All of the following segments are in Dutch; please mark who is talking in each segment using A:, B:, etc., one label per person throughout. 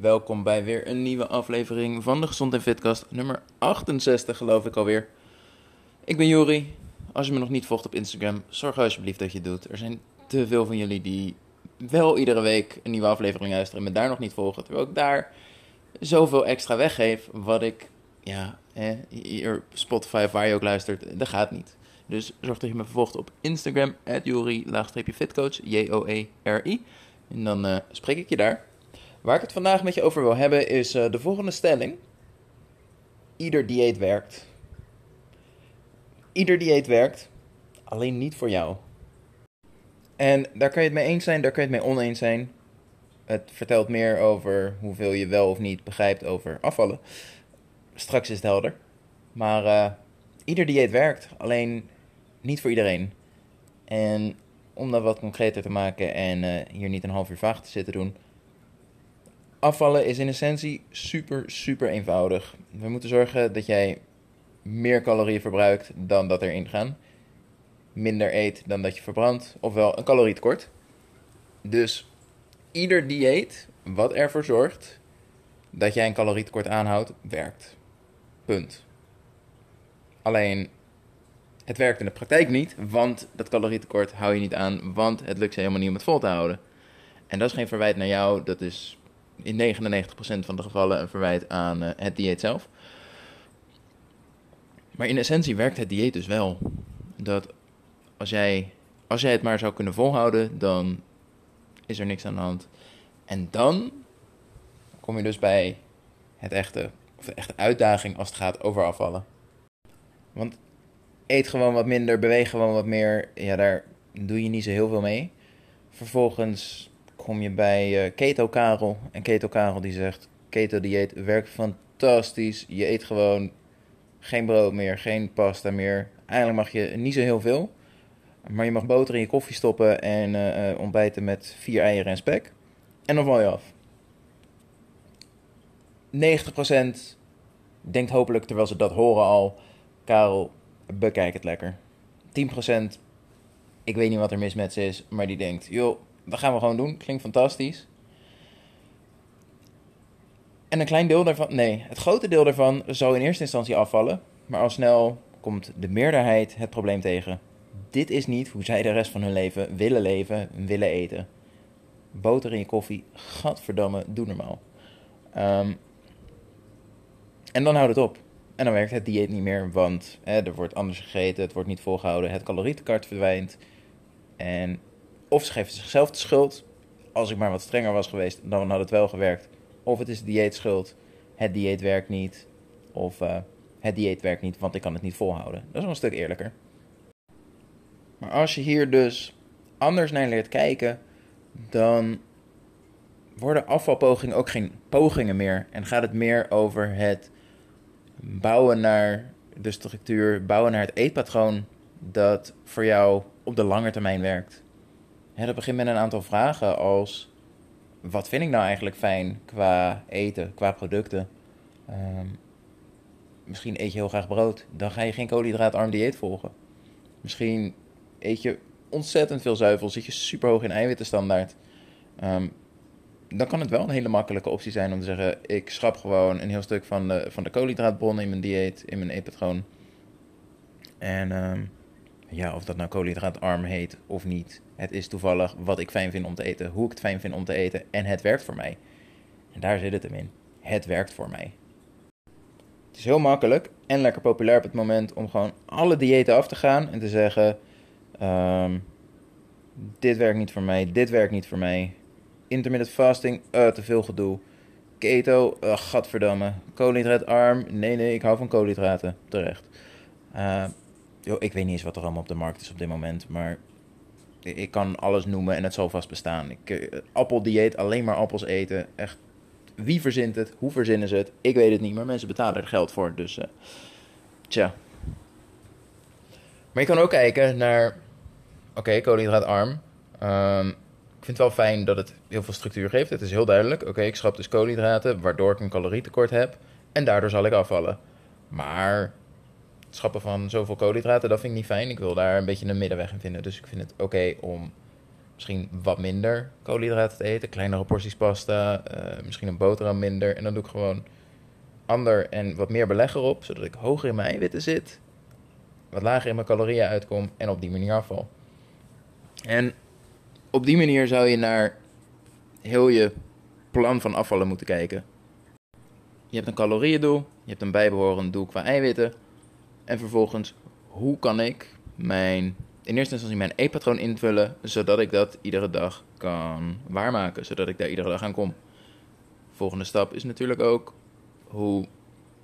A: Welkom bij weer een nieuwe aflevering van de Gezond en Fitkast, nummer 68 geloof ik alweer. Ik ben Jori. Als je me nog niet volgt op Instagram, zorg alsjeblieft dat je het doet. Er zijn te veel van jullie die wel iedere week een nieuwe aflevering luisteren en me daar nog niet volgen. Terwijl ik daar zoveel extra weggeef, wat ik, ja, hier Spotify waar je ook luistert, dat gaat niet. Dus zorg dat je me volgt op Instagram, Jori-fitcoach, J-O-E-R-I. En dan uh, spreek ik je daar. Waar ik het vandaag met je over wil hebben is uh, de volgende stelling. Ieder dieet werkt. Ieder dieet werkt, alleen niet voor jou. En daar kan je het mee eens zijn, daar kan je het mee oneens zijn. Het vertelt meer over hoeveel je wel of niet begrijpt over afvallen. Straks is het helder. Maar uh, ieder dieet werkt, alleen niet voor iedereen. En om dat wat concreter te maken en uh, hier niet een half uur vaag te zitten doen. Afvallen is in essentie super, super eenvoudig. We moeten zorgen dat jij meer calorieën verbruikt dan dat erin gaan. Minder eet dan dat je verbrandt, ofwel een calorietekort. Dus ieder dieet wat ervoor zorgt dat jij een calorietekort aanhoudt, werkt. Punt. Alleen het werkt in de praktijk niet, want dat calorietekort hou je niet aan, want het lukt je helemaal niet om het vol te houden. En dat is geen verwijt naar jou, dat is in 99% van de gevallen een verwijt aan uh, het dieet zelf. Maar in essentie werkt het dieet dus wel. Dat als jij, als jij het maar zou kunnen volhouden, dan is er niks aan de hand. En dan kom je dus bij het echte, of de echte uitdaging als het gaat over afvallen. Want eet gewoon wat minder, beweeg gewoon wat meer. Ja, daar doe je niet zo heel veel mee. Vervolgens kom je bij uh, Keto Karel. En Keto Karel die zegt, keto dieet werkt fantastisch. Je eet gewoon geen brood meer, geen pasta meer. Eigenlijk mag je niet zo heel veel. Maar je mag boter in je koffie stoppen en uh, ontbijten met vier eieren en spek. En dan val je af. 90% denkt hopelijk, terwijl ze dat horen al... Karel, bekijk het lekker. 10%, ik weet niet wat er mis met ze is, maar die denkt, joh, dat gaan we gewoon doen. Klinkt fantastisch. En een klein deel daarvan, nee, het grote deel daarvan zou in eerste instantie afvallen. Maar al snel komt de meerderheid het probleem tegen. Dit is niet hoe zij de rest van hun leven willen leven, willen eten. Boter in je koffie, gadverdamme, doe normaal. Um, en dan houdt het op. En dan werkt het dieet niet meer, want hè, er wordt anders gegeten, het wordt niet volgehouden, het calorietekort verdwijnt. En of ze geven zichzelf de schuld, als ik maar wat strenger was geweest, dan had het wel gewerkt. Of het is dieet schuld, het dieet werkt niet. Of uh, het dieet werkt niet, want ik kan het niet volhouden. Dat is wel een stuk eerlijker. Maar als je hier dus anders naar leert kijken, dan worden afvalpogingen ook geen pogingen meer. En gaat het meer over het bouwen naar de structuur, bouwen naar het eetpatroon dat voor jou op de lange termijn werkt. En dat begint met een aantal vragen als: wat vind ik nou eigenlijk fijn qua eten, qua producten? Um, misschien eet je heel graag brood, dan ga je geen koolhydraatarm dieet volgen. Misschien eet je ontzettend veel zuivel, zit je super hoog in eiwittenstandaard. Um, dan kan het wel een hele makkelijke optie zijn om te zeggen: ik schrap gewoon een heel stuk van de, van de in mijn dieet, in mijn eetpatroon. En um, ja, of dat nou koolhydraatarm heet of niet, het is toevallig wat ik fijn vind om te eten, hoe ik het fijn vind om te eten en het werkt voor mij. En daar zit het hem in. Het werkt voor mij. Het is heel makkelijk en lekker populair op het moment om gewoon alle diëten af te gaan en te zeggen: um, dit werkt niet voor mij, dit werkt niet voor mij intermittent fasting, uh, te veel gedoe. Keto, uh, gadverdamme. Koolhydraatarm, nee nee, ik hou van koolhydraten, terecht. Uh, joh, ik weet niet eens wat er allemaal op de markt is op dit moment, maar ik kan alles noemen en het zal vast bestaan. Ik, uh, appeldieet, alleen maar appels eten, echt. Wie verzint het? Hoe verzinnen ze het? Ik weet het niet, maar mensen betalen er geld voor, dus uh, tja. Maar je kan ook kijken naar, oké, okay, koolhydraatarm. Um, ik vind het wel fijn dat het heel veel structuur geeft. Het is heel duidelijk. Oké, ik schrap dus koolhydraten, waardoor ik een calorietekort heb. En daardoor zal ik afvallen. Maar schrappen van zoveel koolhydraten, dat vind ik niet fijn. Ik wil daar een beetje een middenweg in vinden. Dus ik vind het oké om misschien wat minder koolhydraten te eten. Kleinere porties pasta, eh, misschien een boterham minder. En dan doe ik gewoon ander en wat meer beleg erop, zodat ik hoger in mijn eiwitten zit, wat lager in mijn calorieën uitkom en op die manier afval. En op die manier zou je naar heel je plan van afvallen moeten kijken. Je hebt een calorieëndoel, je hebt een bijbehorend doel qua eiwitten. En vervolgens, hoe kan ik mijn, in eerste instantie mijn eetpatroon invullen, zodat ik dat iedere dag kan waarmaken, zodat ik daar iedere dag aan kom. Volgende stap is natuurlijk ook, hoe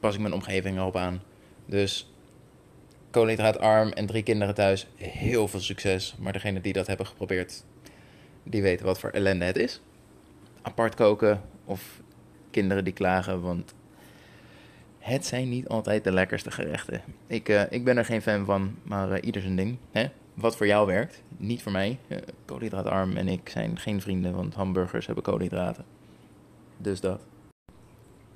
A: pas ik mijn omgeving erop aan. Dus koolhydraatarm en drie kinderen thuis, heel veel succes. Maar degene die dat hebben geprobeerd, die weten wat voor ellende het is. Apart koken of kinderen die klagen, want het zijn niet altijd de lekkerste gerechten. Ik, uh, ik ben er geen fan van, maar uh, ieder zijn ding. Hè? Wat voor jou werkt, niet voor mij. Uh, koolhydraatarm en ik zijn geen vrienden, want hamburgers hebben koolhydraten. Dus dat.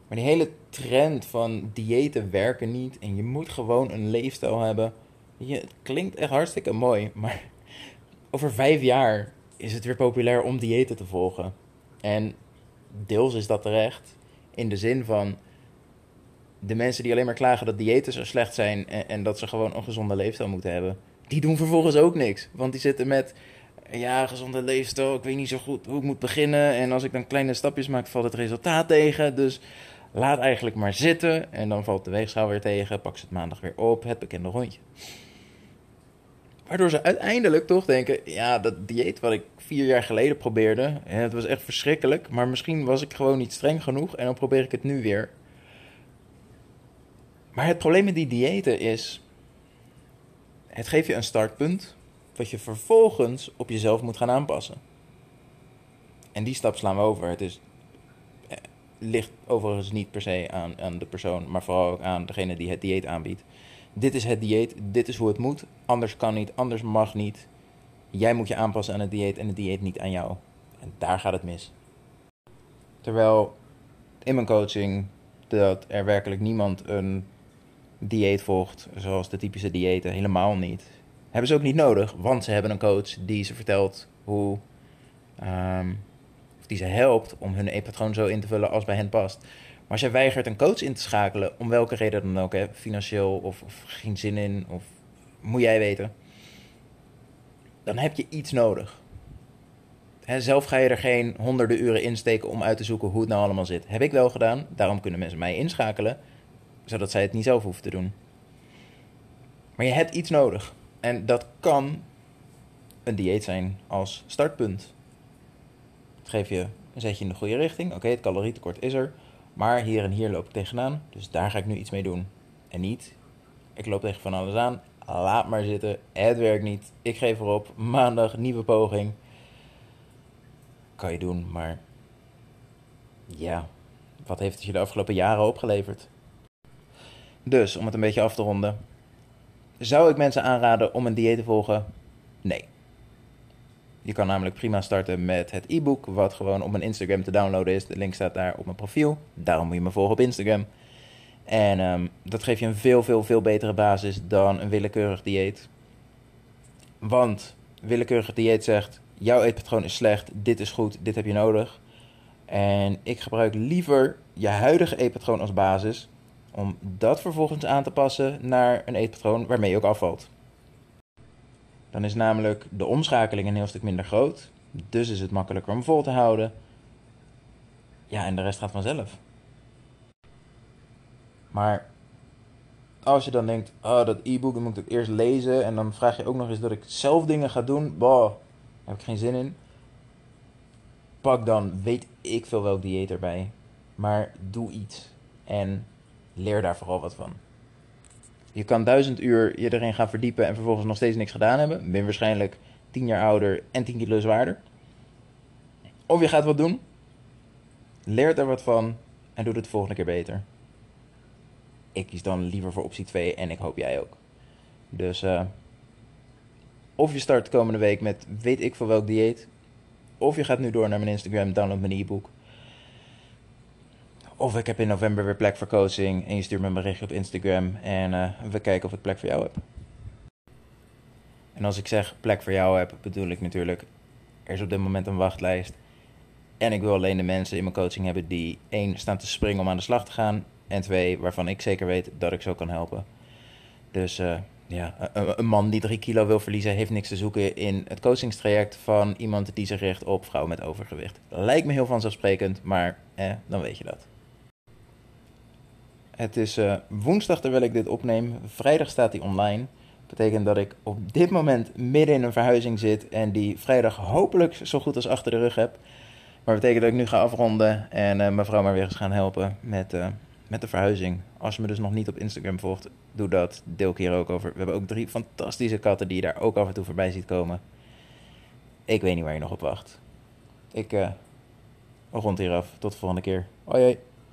A: Maar die hele trend van diëten werken niet en je moet gewoon een leefstijl hebben. Je, het klinkt echt hartstikke mooi, maar over vijf jaar is het weer populair om diëten te volgen. En deels is dat terecht, in de zin van de mensen die alleen maar klagen dat diëten zo slecht zijn en, en dat ze gewoon een gezonde leefstijl moeten hebben, die doen vervolgens ook niks. Want die zitten met ja, gezonde leefstijl, ik weet niet zo goed hoe ik moet beginnen. En als ik dan kleine stapjes maak, valt het resultaat tegen. Dus laat eigenlijk maar zitten. En dan valt de weegschaal weer tegen, pak ze het maandag weer op, het bekende rondje. Waardoor ze uiteindelijk toch denken, ja, dat dieet wat ik vier jaar geleden probeerde, het was echt verschrikkelijk. Maar misschien was ik gewoon niet streng genoeg en dan probeer ik het nu weer. Maar het probleem met die diëten is, het geeft je een startpunt, wat je vervolgens op jezelf moet gaan aanpassen. En die stap slaan we over. Het is, eh, ligt overigens niet per se aan, aan de persoon, maar vooral ook aan degene die het dieet aanbiedt. Dit is het dieet, dit is hoe het moet. Anders kan niet, anders mag niet. Jij moet je aanpassen aan het dieet en het dieet niet aan jou. En daar gaat het mis. Terwijl in mijn coaching dat er werkelijk niemand een dieet volgt, zoals de typische diëten, helemaal niet. Hebben ze ook niet nodig, want ze hebben een coach die ze vertelt hoe, um, of die ze helpt om hun eetpatroon zo in te vullen als bij hen past. Maar als jij weigert een coach in te schakelen, om welke reden dan ook, hè, financieel of, of geen zin in, of moet jij weten, dan heb je iets nodig. Zelf ga je er geen honderden uren insteken om uit te zoeken hoe het nou allemaal zit. Heb ik wel gedaan, daarom kunnen mensen mij inschakelen, zodat zij het niet zelf hoeven te doen. Maar je hebt iets nodig. En dat kan een dieet zijn als startpunt. Het geeft je een zetje in de goede richting. Oké, het calorietekort is er. Maar hier en hier loop ik tegenaan. Dus daar ga ik nu iets mee doen. En niet, ik loop tegen van alles aan. Laat maar zitten. Het werkt niet. Ik geef erop. Maandag, nieuwe poging. Kan je doen, maar ja, wat heeft het je de afgelopen jaren opgeleverd? Dus, om het een beetje af te ronden. Zou ik mensen aanraden om een dieet te volgen? Nee. Je kan namelijk prima starten met het e-book, wat gewoon op mijn Instagram te downloaden is. De link staat daar op mijn profiel. Daarom moet je me volgen op Instagram. En um, dat geeft je een veel, veel, veel betere basis dan een willekeurig dieet. Want willekeurig dieet zegt: jouw eetpatroon is slecht, dit is goed, dit heb je nodig. En ik gebruik liever je huidige eetpatroon als basis, om dat vervolgens aan te passen naar een eetpatroon waarmee je ook afvalt. Dan is namelijk de omschakeling een heel stuk minder groot. Dus is het makkelijker om vol te houden. Ja, en de rest gaat vanzelf. Maar als je dan denkt, oh, dat e-book moet ik eerst lezen. En dan vraag je ook nog eens dat ik zelf dingen ga doen. Boah, daar heb ik geen zin in. Pak dan, weet ik veel welk dieet erbij. Maar doe iets. En leer daar vooral wat van. Je kan duizend uur je erin gaan verdiepen en vervolgens nog steeds niks gedaan hebben. Ben waarschijnlijk tien jaar ouder en 10 kilo zwaarder. Of je gaat wat doen, leert er wat van en doet het de volgende keer beter. Ik kies dan liever voor optie 2 en ik hoop jij ook. Dus uh, of je start de komende week met weet ik voor welk dieet. Of je gaat nu door naar mijn Instagram, download mijn e-book. Of ik heb in november weer plek voor coaching en je stuurt me een berichtje op Instagram en uh, we kijken of ik plek voor jou heb. En als ik zeg plek voor jou heb, bedoel ik natuurlijk Er is op dit moment een wachtlijst. En ik wil alleen de mensen in mijn coaching hebben die één staan te springen om aan de slag te gaan. En twee, waarvan ik zeker weet dat ik zo kan helpen. Dus uh, ja, een, een, man die drie kilo wil verliezen, heeft niks te zoeken in het coachingstraject van iemand die zich richt op vrouwen met overgewicht. Lijkt me heel vanzelfsprekend, maar eh, dan weet je dat. Het is uh, woensdag terwijl ik dit opneem. Vrijdag staat hij online. Dat betekent dat ik op dit moment midden in een verhuizing zit en die vrijdag hopelijk zo goed als achter de rug heb. Maar dat betekent dat ik nu ga afronden en uh, mijn vrouw maar weer eens gaan helpen met, uh, met de verhuizing. Als je me dus nog niet op Instagram volgt, doe dat. Deel ik hier ook over. We hebben ook drie fantastische katten die je daar ook af en toe voorbij ziet komen. Ik weet niet waar je nog op wacht. Ik uh, rond hier af. Tot de volgende keer. Hoi hoi.